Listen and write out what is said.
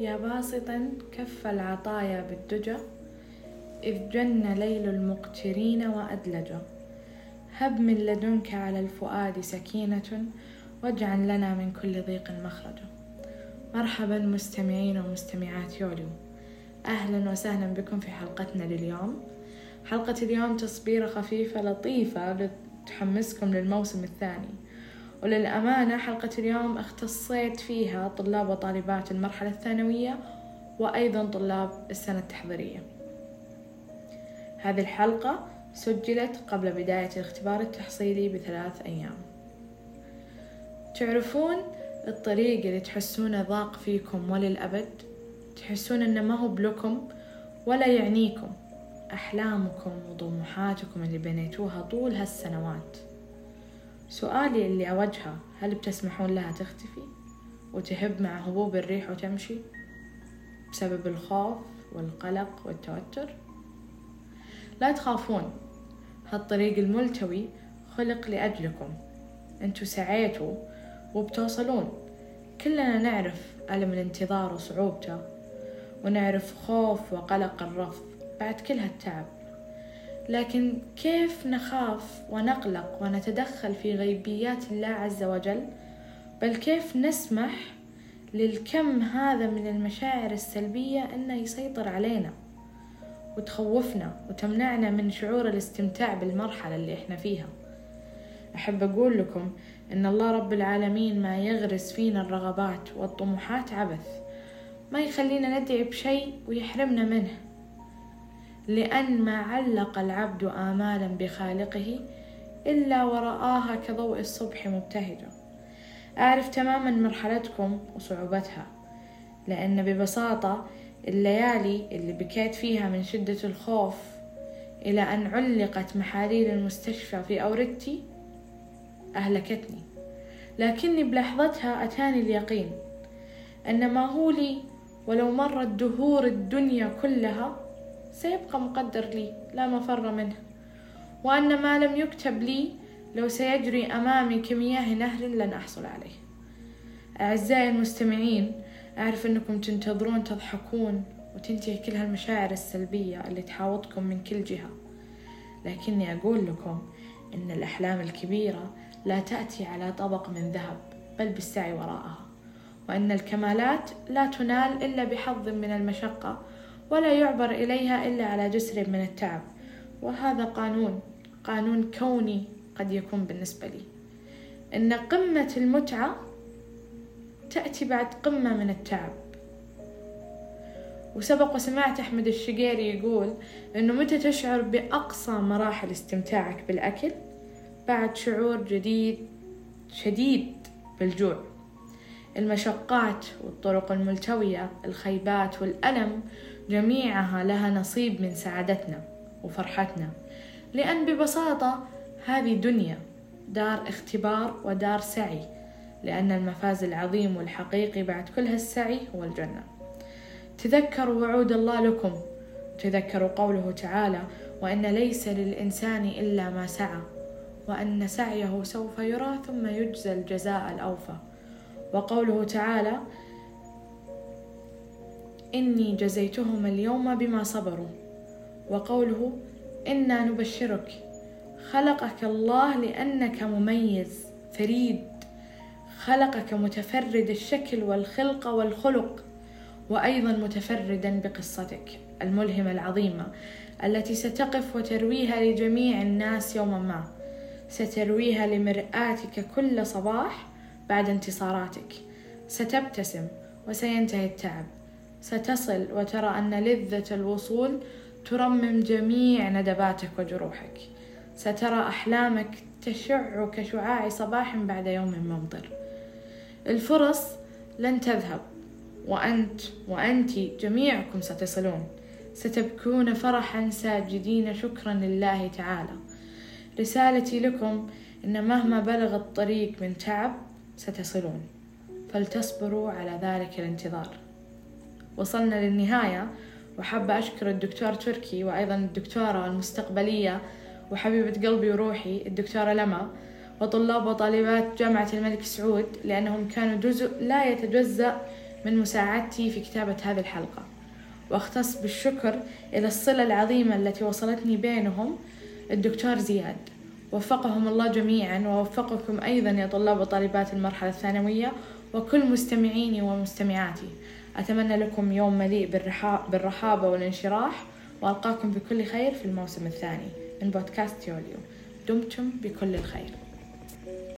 يا باسطا كف العطايا بالدجى إذ جن ليل المقترين وأدلجا هب من لدنك على الفؤاد سكينة واجعل لنا من كل ضيق مخرجا مرحبا مستمعين ومستمعات يوليو أهلا وسهلا بكم في حلقتنا لليوم. حلقة اليوم تصبيرة خفيفة لطيفة تحمسكم للموسم الثاني. وللأمانة حلقة اليوم اختصيت فيها طلاب وطالبات المرحلة الثانوية وأيضا طلاب السنة التحضيرية. هذه الحلقة سجلت قبل بداية الاختبار التحصيلي بثلاث أيام. تعرفون الطريق اللي تحسونه ضاق فيكم وللأبد؟ تحسون إنه ما هو بلكم ولا يعنيكم. أحلامكم وطموحاتكم اللي بنيتوها طول هالسنوات. سؤالي اللي أوجهه هل بتسمحون لها تختفي؟ وتهب مع هبوب الريح وتمشي؟ بسبب الخوف والقلق والتوتر؟ لا تخافون. هالطريق الملتوي خلق لأجلكم. انتو سعيتوا وبتوصلون. كلنا نعرف ألم الانتظار وصعوبته ونعرف خوف وقلق الرفض بعد كل هالتعب. لكن كيف نخاف ونقلق ونتدخل في غيبيات الله عز وجل؟ بل كيف نسمح للكم هذا من المشاعر السلبية أنه يسيطر علينا وتخوفنا وتمنعنا من شعور الاستمتاع بالمرحلة اللي إحنا فيها؟ أحب أقول لكم إن الله رب العالمين ما يغرس فينا الرغبات والطموحات عبث ما يخلينا ندعي بشيء ويحرمنا منه. لأن ما علق العبد آمالا بخالقه إلا ورآها كضوء الصبح مبتهجة. أعرف تماما مرحلتكم وصعوبتها لأن ببساطة الليالي اللي بكيت فيها من شدة الخوف إلى أن علقت محاليل المستشفى في أوردتي أهلكتني. لكني بلحظتها أتاني اليقين أن ما هو لي ولو مرت دهور الدنيا كلها سيبقى مقدر لي لا مفر منه. وأن ما لم يكتب لي لو سيجري أمامي كمياه نهر لن أحصل عليه. أعزائي المستمعين أعرف أنكم تنتظرون تضحكون وتنتهي كل هالمشاعر السلبية اللي تحاوطكم من كل جهة. لكني أقول لكم إن الأحلام الكبيرة لا تأتي على طبق من ذهب بل بالسعي وراءها. وأن الكمالات لا تنال إلا بحظ من المشقة ولا يعبر إليها إلا على جسر من التعب. وهذا قانون قانون كوني قد يكون بالنسبة لي. إن قمة المتعة تأتي بعد قمة من التعب. وسبق وسمعت أحمد الشقيري يقول إنه متى تشعر بأقصى مراحل استمتاعك بالأكل؟ بعد شعور جديد شديد بالجوع. المشقات والطرق الملتوية الخيبات والألم جميعها لها نصيب من سعادتنا وفرحتنا. لأن ببساطة هذه دنيا دار اختبار ودار سعي لأن المفاز العظيم والحقيقي بعد كل هالسعي هو الجنة. تذكروا وعود الله لكم. تذكروا قوله تعالى وأن ليس للإنسان إلا ما سعى وأن سعيه سوف يرى ثم يجزى الجزاء الأوفى وقوله تعالى إني جزيتهم اليوم بما صبروا. وقوله إنا نبشرك خلقك الله لأنك مميز فريد. خلقك متفرد الشكل والخلقة والخلق وأيضا متفردا بقصتك الملهمة العظيمة التي ستقف وترويها لجميع الناس يوما ما. سترويها لمرآتك كل صباح بعد انتصاراتك. ستبتسم وسينتهي التعب. ستصل وترى أن لذة الوصول ترمم جميع ندباتك وجروحك. سترى أحلامك تشع كشعاع صباح بعد يوم ممطر. الفرص لن تذهب وأنت وأنت جميعكم ستصلون. ستبكون فرحا ساجدين شكرا لله تعالى. رسالتي لكم إن مهما بلغ الطريق من تعب ستصلون. فلتصبروا على ذلك الانتظار. وصلنا للنهاية. وحابة أشكر الدكتور تركي وأيضا الدكتورة المستقبلية وحبيبة قلبي وروحي الدكتورة لما وطلاب وطالبات جامعة الملك سعود لأنهم كانوا جزء لا يتجزأ من مساعدتي في كتابة هذه الحلقة. وأختص بالشكر إلى الصلة العظيمة التي وصلتني بينهم الدكتور زياد. وفقهم الله جميعا ووفقكم أيضا يا طلاب وطالبات المرحلة الثانوية وكل مستمعيني ومستمعاتي. أتمنى لكم يوم مليء بالرحابة والانشراح وألقاكم بكل خير في الموسم الثاني من بودكاست يوليو. دمتم بكل الخير.